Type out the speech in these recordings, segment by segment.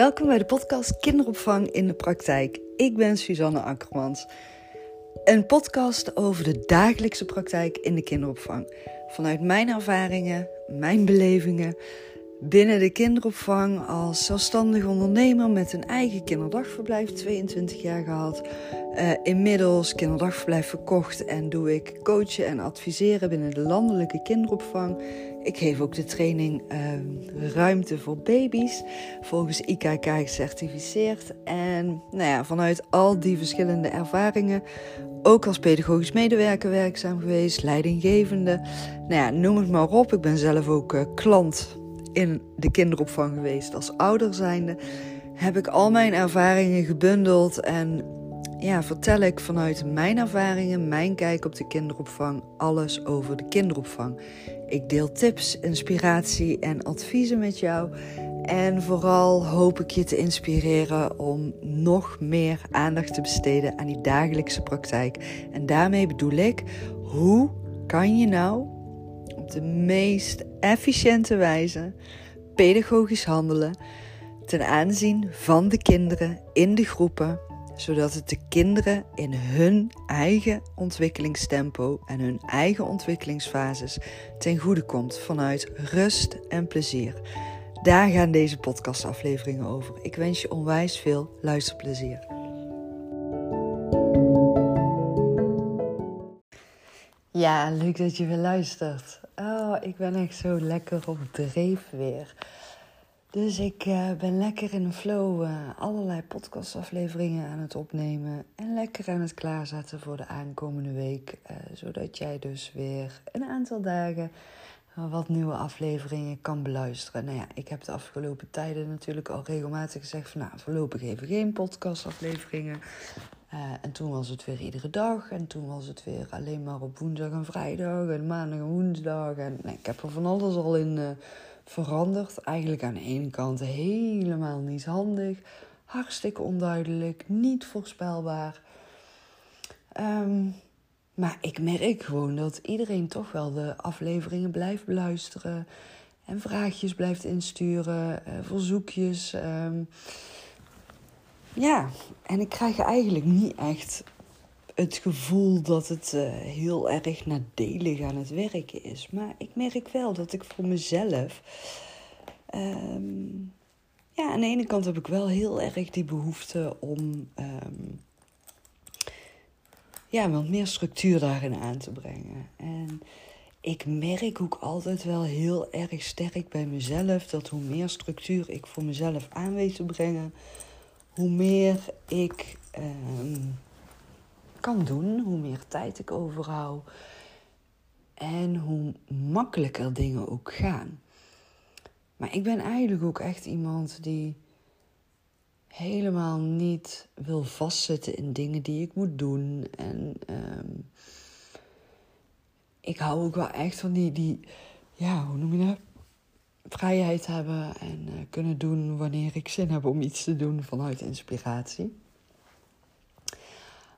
Welkom bij de podcast Kinderopvang in de Praktijk. Ik ben Suzanne Akkermans. Een podcast over de dagelijkse praktijk in de kinderopvang. Vanuit mijn ervaringen, mijn belevingen binnen de kinderopvang als zelfstandig ondernemer met een eigen kinderdagverblijf, 22 jaar gehad. Uh, inmiddels kinderdagverblijf verkocht en doe ik coachen en adviseren binnen de landelijke kinderopvang. Ik geef ook de training uh, Ruimte voor Baby's, volgens IKK gecertificeerd. En nou ja, vanuit al die verschillende ervaringen, ook als pedagogisch medewerker werkzaam geweest, leidinggevende. Nou ja, noem het maar op. Ik ben zelf ook uh, klant in de kinderopvang geweest als ouder zijnde. Heb ik al mijn ervaringen gebundeld en ja, vertel ik vanuit mijn ervaringen, mijn kijk op de kinderopvang, alles over de kinderopvang. Ik deel tips, inspiratie en adviezen met jou. En vooral hoop ik je te inspireren om nog meer aandacht te besteden aan die dagelijkse praktijk. En daarmee bedoel ik, hoe kan je nou op de meest efficiënte wijze pedagogisch handelen ten aanzien van de kinderen in de groepen zodat het de kinderen in hun eigen ontwikkelingstempo en hun eigen ontwikkelingsfases ten goede komt vanuit rust en plezier. Daar gaan deze podcastafleveringen over. Ik wens je onwijs veel luisterplezier. Ja, leuk dat je weer luistert. Oh, ik ben echt zo lekker op dreef weer. Dus ik uh, ben lekker in de flow uh, allerlei podcastafleveringen aan het opnemen. En lekker aan het klaarzetten voor de aankomende week. Uh, zodat jij dus weer een aantal dagen wat nieuwe afleveringen kan beluisteren. Nou ja, ik heb de afgelopen tijden natuurlijk al regelmatig gezegd van nou, voorlopig even geen podcastafleveringen. en toen was het weer iedere dag. En toen was het weer alleen maar op woensdag en vrijdag. En maandag en woensdag. En nee, ik heb er van alles al in veranderd. Eigenlijk aan de ene kant helemaal niet handig, hartstikke onduidelijk, niet voorspelbaar. Ehm, maar ik merk gewoon dat iedereen toch wel de afleveringen blijft beluisteren en vraagjes blijft insturen, uh, verzoekjes. Um, ja, en ik krijg eigenlijk niet echt het gevoel dat het uh, heel erg nadelig aan het werken is. Maar ik merk wel dat ik voor mezelf. Um, ja, aan de ene kant heb ik wel heel erg die behoefte om. Um, ja, wat meer structuur daarin aan te brengen. En ik merk ook altijd wel heel erg sterk bij mezelf dat hoe meer structuur ik voor mezelf aan weet te brengen, hoe meer ik. Um, kan doen, hoe meer tijd ik overhoud en hoe makkelijker dingen ook gaan. Maar ik ben eigenlijk ook echt iemand die helemaal niet wil vastzitten in dingen die ik moet doen. En um, ik hou ook wel echt van die, die ja, hoe noem je dat? Vrijheid hebben en uh, kunnen doen wanneer ik zin heb om iets te doen vanuit inspiratie.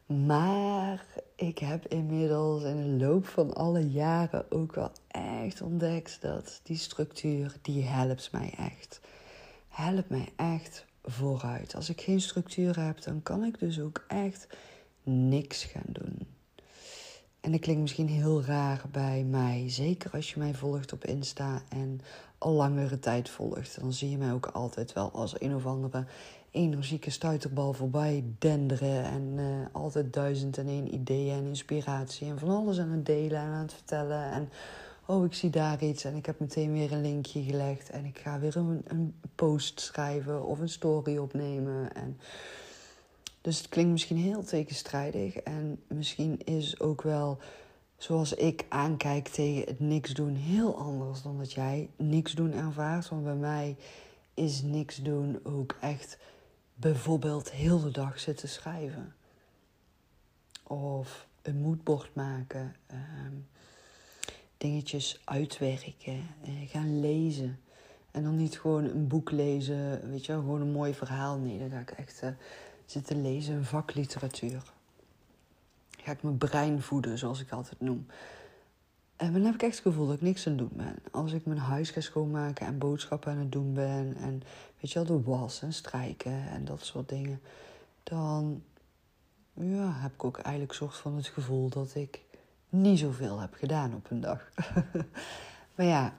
Maar ik heb inmiddels in de loop van alle jaren ook wel echt ontdekt dat die structuur, die helpt mij echt. Helpt mij echt vooruit. Als ik geen structuur heb, dan kan ik dus ook echt niks gaan doen. En dat klinkt misschien heel raar bij mij. Zeker als je mij volgt op Insta en al langere tijd volgt. Dan zie je mij ook altijd wel als een of andere energieke stuiterbal voorbij denderen. En uh, altijd duizend en één ideeën en inspiratie. En van alles aan het delen en aan het vertellen. En oh, ik zie daar iets. En ik heb meteen weer een linkje gelegd. En ik ga weer een, een post schrijven of een story opnemen. En dus het klinkt misschien heel tegenstrijdig. En misschien is ook wel zoals ik aankijk tegen het niks doen heel anders dan dat jij niks doen ervaart. Want bij mij is niks doen ook echt bijvoorbeeld heel de dag zitten schrijven. Of een moodboard maken. Ehm, dingetjes uitwerken. Uh, gaan lezen. En dan niet gewoon een boek lezen, weet je gewoon een mooi verhaal. Nee, dan ga ik echt uh, zitten lezen, vakliteratuur. Ga ik mijn brein voeden, zoals ik altijd noem. En dan heb ik echt het gevoel dat ik niks aan het doen ben. Als ik mijn huis ga schoonmaken en boodschappen aan het doen ben. En weet je wel, de was en strijken en dat soort dingen. Dan ja, heb ik ook eigenlijk soort van het gevoel dat ik niet zoveel heb gedaan op een dag. maar ja,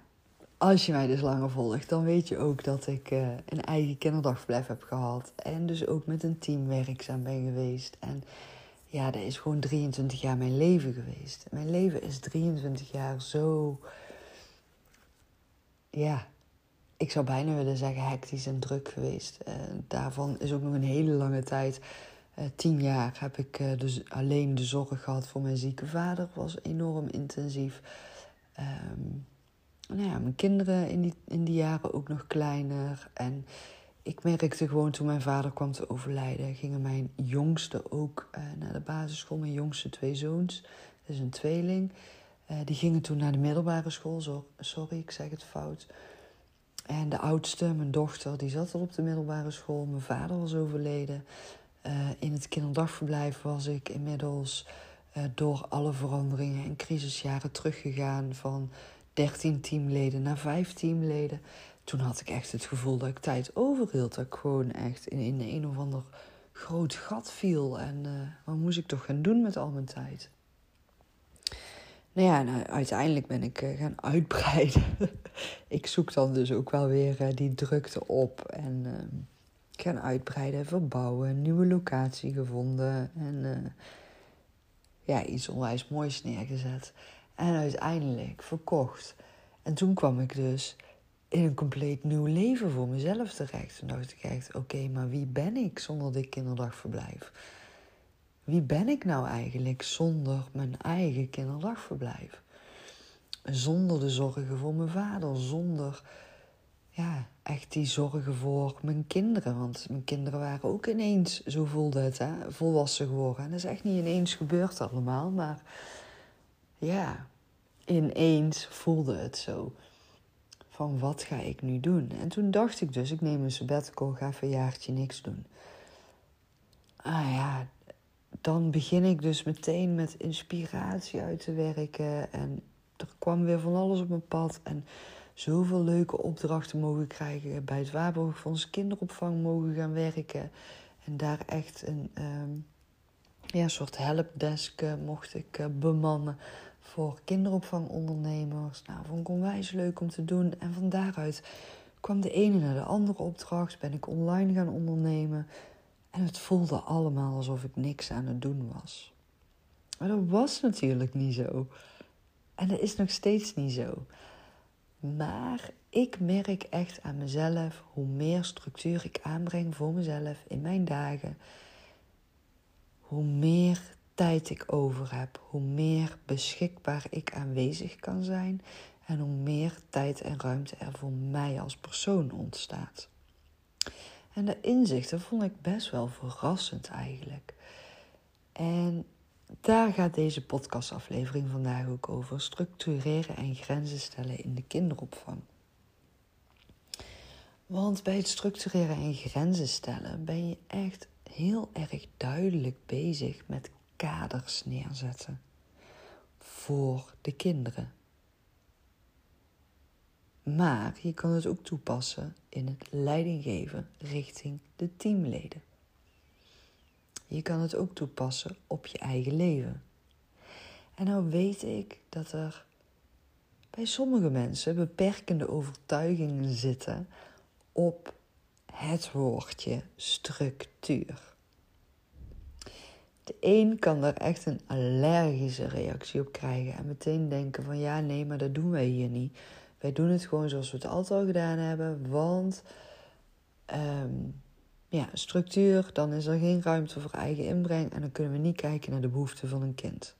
als je mij dus langer volgt, dan weet je ook dat ik uh, een eigen kinderdagverblijf heb gehad. En dus ook met een team werkzaam ben geweest. En ja, dat is gewoon 23 jaar mijn leven geweest. Mijn leven is 23 jaar zo. Ja, ik zou bijna willen zeggen hectisch en druk geweest. Uh, daarvan is ook nog een hele lange tijd. Uh, tien jaar heb ik uh, dus alleen de zorg gehad voor mijn zieke vader. was enorm intensief. Um, nou ja, mijn kinderen in die, in die jaren ook nog kleiner. En ik merkte gewoon toen mijn vader kwam te overlijden, gingen mijn jongste ook uh, naar de basisschool. Mijn jongste twee zoons, dat is een tweeling. Uh, die gingen toen naar de middelbare school. Zo, sorry, ik zeg het fout. En de oudste, mijn dochter, die zat al op de middelbare school. Mijn vader was overleden. Uh, in het kinderdagverblijf was ik inmiddels door alle veranderingen en crisisjaren teruggegaan van 13 teamleden naar 5 teamleden. Toen had ik echt het gevoel dat ik tijd overhield. Dat ik gewoon echt in, in een of ander groot gat viel. En uh, wat moest ik toch gaan doen met al mijn tijd? Nou ja, nou, uiteindelijk ben ik uh, gaan uitbreiden. ik zoek dan dus ook wel weer uh, die drukte op. En gaan uitbreiden, verbouwen, nieuwe locatie gevonden. En ja, iets onwijs moois neergezet. En uiteindelijk verkocht. En toen kwam ik dus in een compleet nieuw leven voor mezelf terecht. Toen dacht ik echt, oké, maar wie ben ik zonder dit kinderdagverblijf? Wie ben ik nou eigenlijk zonder mijn eigen kinderdagverblijf? Zonder de zorgen voor mijn vader, zonder ja, echt die zorgen voor mijn kinderen. Want mijn kinderen waren ook ineens, zo voelde het, hè, volwassen geworden. En dat is echt niet ineens gebeurd allemaal, maar ja, ineens voelde het zo. Van wat ga ik nu doen? En toen dacht ik dus, ik neem een sabbatical, ga even een jaartje niks doen. Ah ja, dan begin ik dus meteen met inspiratie uit te werken. En er kwam weer van alles op mijn pad. En zoveel leuke opdrachten mogen krijgen. Bij het Waarborgfonds kinderopvang mogen gaan werken. En daar echt een um, ja, soort helpdesk uh, mocht ik uh, bemannen voor kinderopvangondernemers. Nou, vond ik onwijs leuk om te doen. En van daaruit kwam de ene naar de andere opdracht. Ben ik online gaan ondernemen. En het voelde allemaal alsof ik niks aan het doen was. Maar dat was natuurlijk niet zo. En dat is nog steeds niet zo. Maar ik merk echt aan mezelf hoe meer structuur ik aanbreng voor mezelf in mijn dagen, hoe meer ik over heb, hoe meer beschikbaar ik aanwezig kan zijn en hoe meer tijd en ruimte er voor mij als persoon ontstaat. En de inzichten vond ik best wel verrassend eigenlijk. En daar gaat deze podcastaflevering vandaag ook over: structureren en grenzen stellen in de kinderopvang. Want bij het structureren en grenzen stellen ben je echt heel erg duidelijk bezig met kaders neerzetten voor de kinderen. Maar je kan het ook toepassen in het leidinggeven richting de teamleden. Je kan het ook toepassen op je eigen leven. En nou weet ik dat er bij sommige mensen beperkende overtuigingen zitten op het woordje structuur. De een kan er echt een allergische reactie op krijgen en meteen denken van ja, nee, maar dat doen wij hier niet. Wij doen het gewoon zoals we het altijd al gedaan hebben, want um, ja, structuur, dan is er geen ruimte voor eigen inbreng en dan kunnen we niet kijken naar de behoeften van een kind.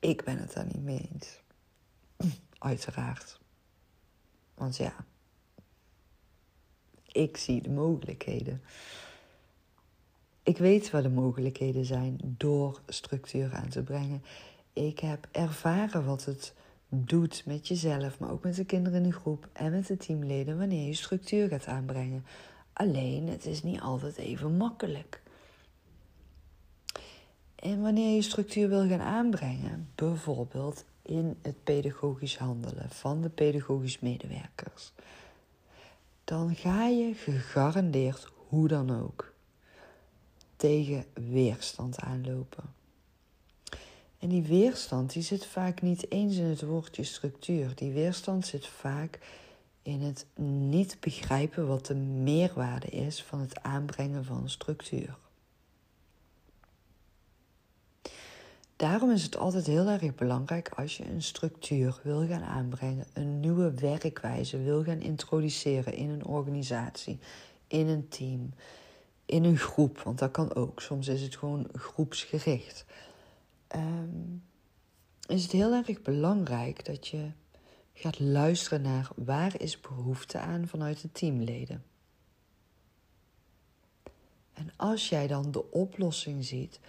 Ik ben het daar niet mee eens. Uiteraard. Want ja, ik zie de mogelijkheden. Ik weet wat de mogelijkheden zijn door structuur aan te brengen. Ik heb ervaren wat het doet met jezelf, maar ook met de kinderen in de groep en met de teamleden wanneer je structuur gaat aanbrengen. Alleen, het is niet altijd even makkelijk. En wanneer je structuur wil gaan aanbrengen, bijvoorbeeld in het pedagogisch handelen van de pedagogisch medewerkers, dan ga je gegarandeerd hoe dan ook tegen weerstand aanlopen. En die weerstand die zit vaak niet eens in het woordje structuur. Die weerstand zit vaak in het niet begrijpen wat de meerwaarde is van het aanbrengen van structuur. Daarom is het altijd heel erg belangrijk als je een structuur wil gaan aanbrengen, een nieuwe werkwijze wil gaan introduceren in een organisatie, in een team, in een groep, want dat kan ook. Soms is het gewoon groepsgericht. Um, is het heel erg belangrijk dat je gaat luisteren naar waar is behoefte aan vanuit de teamleden. En als jij dan de oplossing ziet,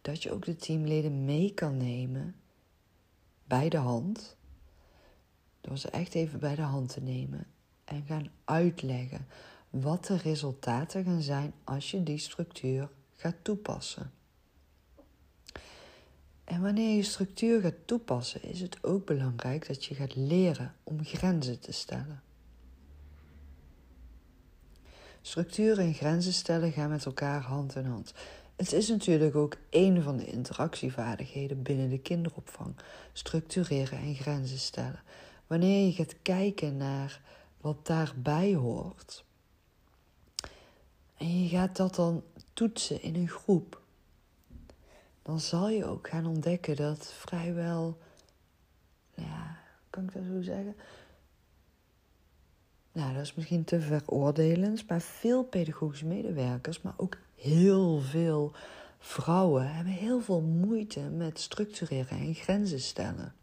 dat je ook de teamleden mee kan nemen bij de hand. Door ze echt even bij de hand te nemen en gaan uitleggen wat de resultaten gaan zijn als je die structuur gaat toepassen. En wanneer je structuur gaat toepassen, is het ook belangrijk dat je gaat leren om grenzen te stellen. Structuur en grenzen stellen gaan met elkaar hand in hand. Het is natuurlijk ook een van de interactievaardigheden binnen de kinderopvang: structureren en grenzen stellen. Wanneer je gaat kijken naar wat daarbij hoort en je gaat dat dan toetsen in een groep, dan zal je ook gaan ontdekken dat vrijwel, ja, kan ik dat zo zeggen? Nou, dat is misschien te veroordelend, maar veel pedagogische medewerkers, maar ook heel veel vrouwen hebben heel veel moeite met structureren en grenzen stellen.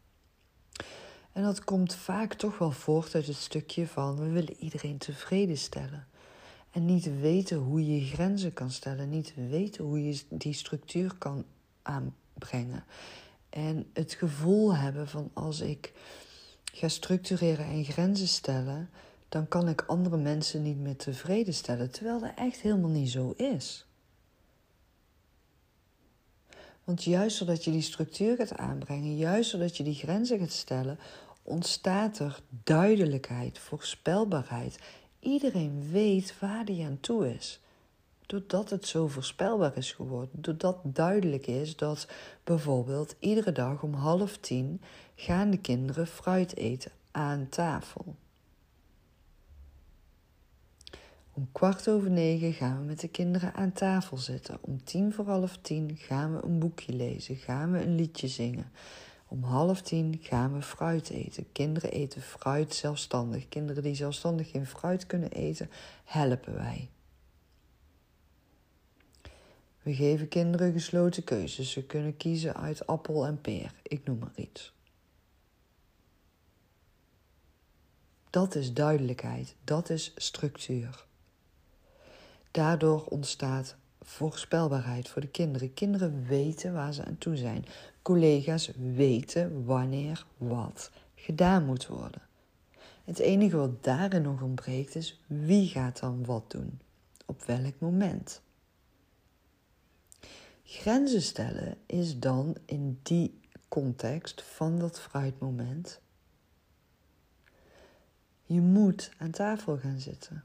En dat komt vaak toch wel voort uit het stukje van we willen iedereen tevreden stellen. En niet weten hoe je grenzen kan stellen, niet weten hoe je die structuur kan aanbrengen. En het gevoel hebben van als ik ga structureren en grenzen stellen, dan kan ik andere mensen niet meer tevreden stellen. Terwijl dat echt helemaal niet zo is. Want juist doordat je die structuur gaat aanbrengen, juist doordat je die grenzen gaat stellen, ontstaat er duidelijkheid, voorspelbaarheid. Iedereen weet waar die aan toe is. Doordat het zo voorspelbaar is geworden. Doordat duidelijk is dat bijvoorbeeld iedere dag om half tien gaan de kinderen fruit eten aan tafel. Om kwart over negen gaan we met de kinderen aan tafel zitten. Om tien voor half tien gaan we een boekje lezen, gaan we een liedje zingen. Om half tien gaan we fruit eten. Kinderen eten fruit zelfstandig. Kinderen die zelfstandig geen fruit kunnen eten, helpen wij. We geven kinderen gesloten keuzes. Ze kunnen kiezen uit appel en peer. Ik noem maar iets. Dat is duidelijkheid. Dat is structuur. Daardoor ontstaat voorspelbaarheid voor de kinderen. Kinderen weten waar ze aan toe zijn. Collega's weten wanneer wat gedaan moet worden. Het enige wat daarin nog ontbreekt is wie gaat dan wat doen, op welk moment. Grenzen stellen is dan in die context van dat fruitmoment. Je moet aan tafel gaan zitten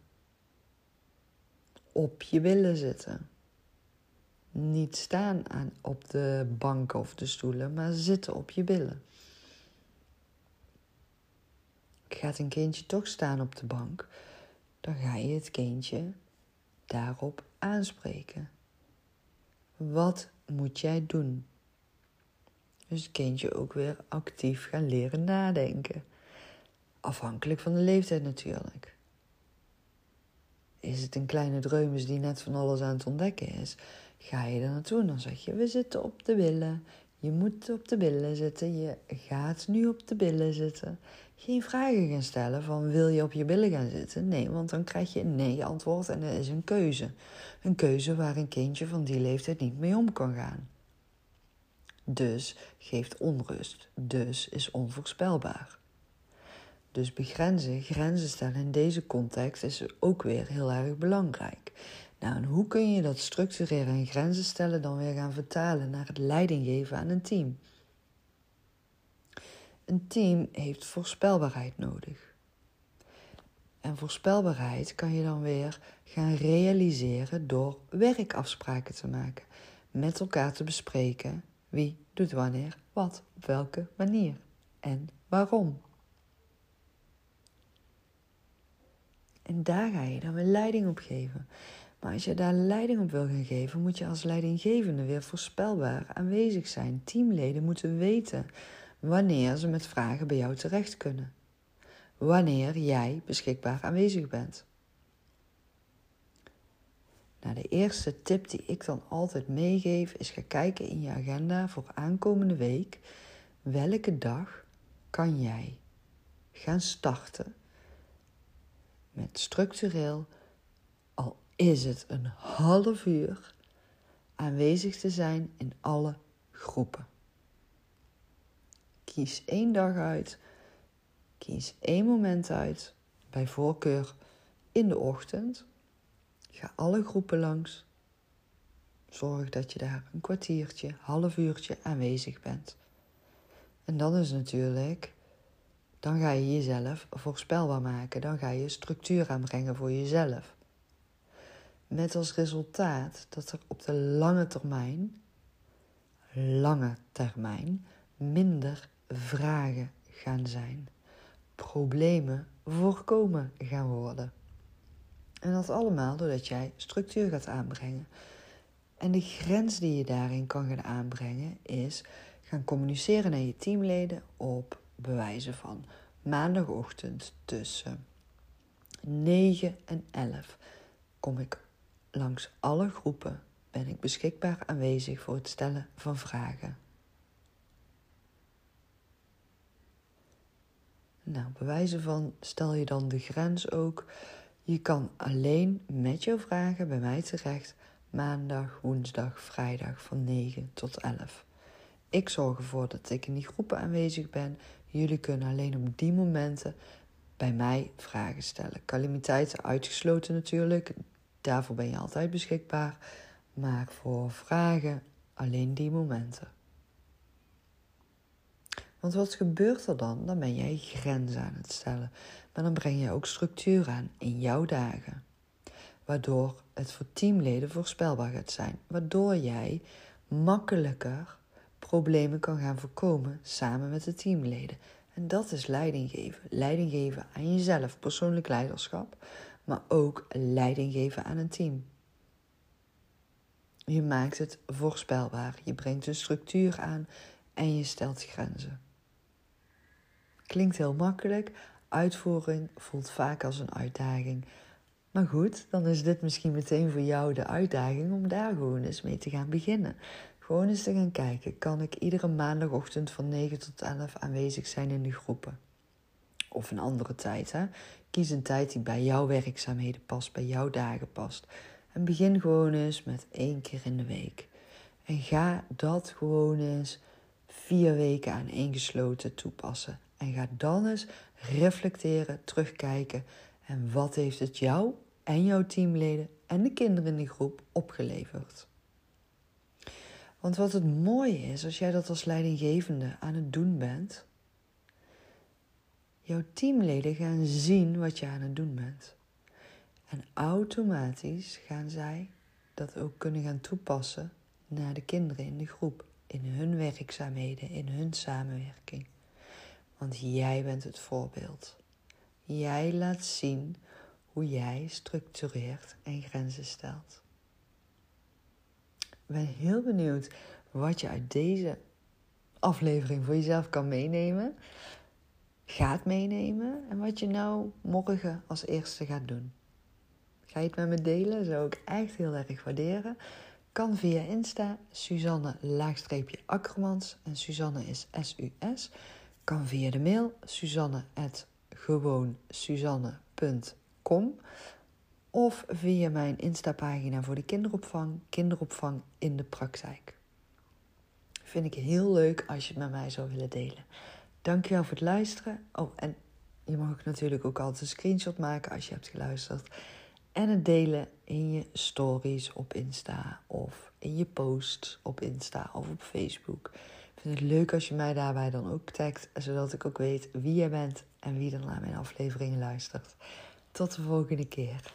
op je billen zitten. Niet staan aan, op de banken of de stoelen, maar zitten op je billen. Gaat een kindje toch staan op de bank, dan ga je het kindje daarop aanspreken. Wat moet jij doen? Dus het kindje ook weer actief gaan leren nadenken. Afhankelijk van de leeftijd natuurlijk. Is het een kleine dreumes die net van alles aan het ontdekken is? Ga je er naartoe dan zeg je: We zitten op de billen. Je moet op de billen zitten. Je gaat nu op de billen zitten. Geen vragen gaan stellen van: Wil je op je billen gaan zitten? Nee, want dan krijg je een nee-antwoord en dat is een keuze. Een keuze waar een kindje van die leeftijd niet mee om kan gaan. Dus geeft onrust. Dus is onvoorspelbaar. Dus begrenzen, grenzen stellen in deze context is ook weer heel erg belangrijk. Nou, en hoe kun je dat structureren en grenzen stellen dan weer gaan vertalen naar het leiding geven aan een team? Een team heeft voorspelbaarheid nodig. En voorspelbaarheid kan je dan weer gaan realiseren door werkafspraken te maken. Met elkaar te bespreken wie doet wanneer, wat, op welke manier en waarom. En daar ga je dan weer leiding op geven. Maar als je daar leiding op wil gaan geven, moet je als leidinggevende weer voorspelbaar aanwezig zijn. Teamleden moeten weten wanneer ze met vragen bij jou terecht kunnen. Wanneer jij beschikbaar aanwezig bent. Nou, de eerste tip die ik dan altijd meegeef is ga kijken in je agenda voor aankomende week. Welke dag kan jij gaan starten met structureel, is het een half uur, aanwezig te zijn in alle groepen. Kies één dag uit, kies één moment uit, bij voorkeur in de ochtend. Ga alle groepen langs. Zorg dat je daar een kwartiertje, half uurtje aanwezig bent. En dan is natuurlijk dan ga je jezelf voorspelbaar maken. Dan ga je structuur aanbrengen voor jezelf. Met als resultaat dat er op de lange termijn, lange termijn, minder vragen gaan zijn. Problemen voorkomen gaan worden. En dat allemaal doordat jij structuur gaat aanbrengen. En de grens die je daarin kan gaan aanbrengen is gaan communiceren naar je teamleden op bewijzen van maandagochtend tussen 9 en 11 kom ik langs alle groepen, ben ik beschikbaar aanwezig voor het stellen van vragen. Nou, bewijzen van stel je dan de grens ook. Je kan alleen met jouw vragen bij mij terecht maandag, woensdag, vrijdag van 9 tot 11. Ik zorg ervoor dat ik in die groepen aanwezig ben. Jullie kunnen alleen op die momenten bij mij vragen stellen. Calamiteiten uitgesloten natuurlijk. Daarvoor ben je altijd beschikbaar. Maar voor vragen alleen die momenten. Want wat gebeurt er dan? Dan ben jij grenzen aan het stellen. Maar dan breng je ook structuur aan in jouw dagen. Waardoor het voor teamleden voorspelbaar gaat zijn. Waardoor jij makkelijker problemen kan gaan voorkomen samen met de teamleden. En dat is leiding geven. Leiding geven aan jezelf, persoonlijk leiderschap, maar ook leiding geven aan een team. Je maakt het voorspelbaar, je brengt een structuur aan en je stelt grenzen. Klinkt heel makkelijk, uitvoering voelt vaak als een uitdaging. Maar goed, dan is dit misschien meteen voor jou de uitdaging om daar gewoon eens mee te gaan beginnen. Gewoon eens te gaan kijken, kan ik iedere maandagochtend van 9 tot 11 aanwezig zijn in die groepen? Of een andere tijd, hè? Kies een tijd die bij jouw werkzaamheden past, bij jouw dagen past. En begin gewoon eens met één keer in de week. En ga dat gewoon eens vier weken aan één gesloten toepassen. En ga dan eens reflecteren, terugkijken. En wat heeft het jou en jouw teamleden en de kinderen in die groep opgeleverd? Want wat het mooie is, als jij dat als leidinggevende aan het doen bent, jouw teamleden gaan zien wat je aan het doen bent. En automatisch gaan zij dat ook kunnen gaan toepassen naar de kinderen in de groep, in hun werkzaamheden, in hun samenwerking. Want jij bent het voorbeeld. Jij laat zien hoe jij structureert en grenzen stelt. Ik ben heel benieuwd wat je uit deze aflevering voor jezelf kan meenemen, gaat meenemen en wat je nou morgen als eerste gaat doen. Ga je het met me delen? Zou ik echt heel erg waarderen. Kan via Insta, Suzanne laagstreepje Akkermans en Suzanne is S-U-S. Kan via de mail, suzanne gewoon suzanne.com of via mijn Insta-pagina voor de kinderopvang, kinderopvang in de praktijk. Vind ik heel leuk als je het met mij zou willen delen. Dankjewel voor het luisteren. Oh, en je mag natuurlijk ook altijd een screenshot maken als je hebt geluisterd. En het delen in je stories op Insta of in je posts op Insta of op Facebook. Ik vind het leuk als je mij daarbij dan ook tagt, zodat ik ook weet wie jij bent en wie er naar mijn afleveringen luistert. Tot de volgende keer.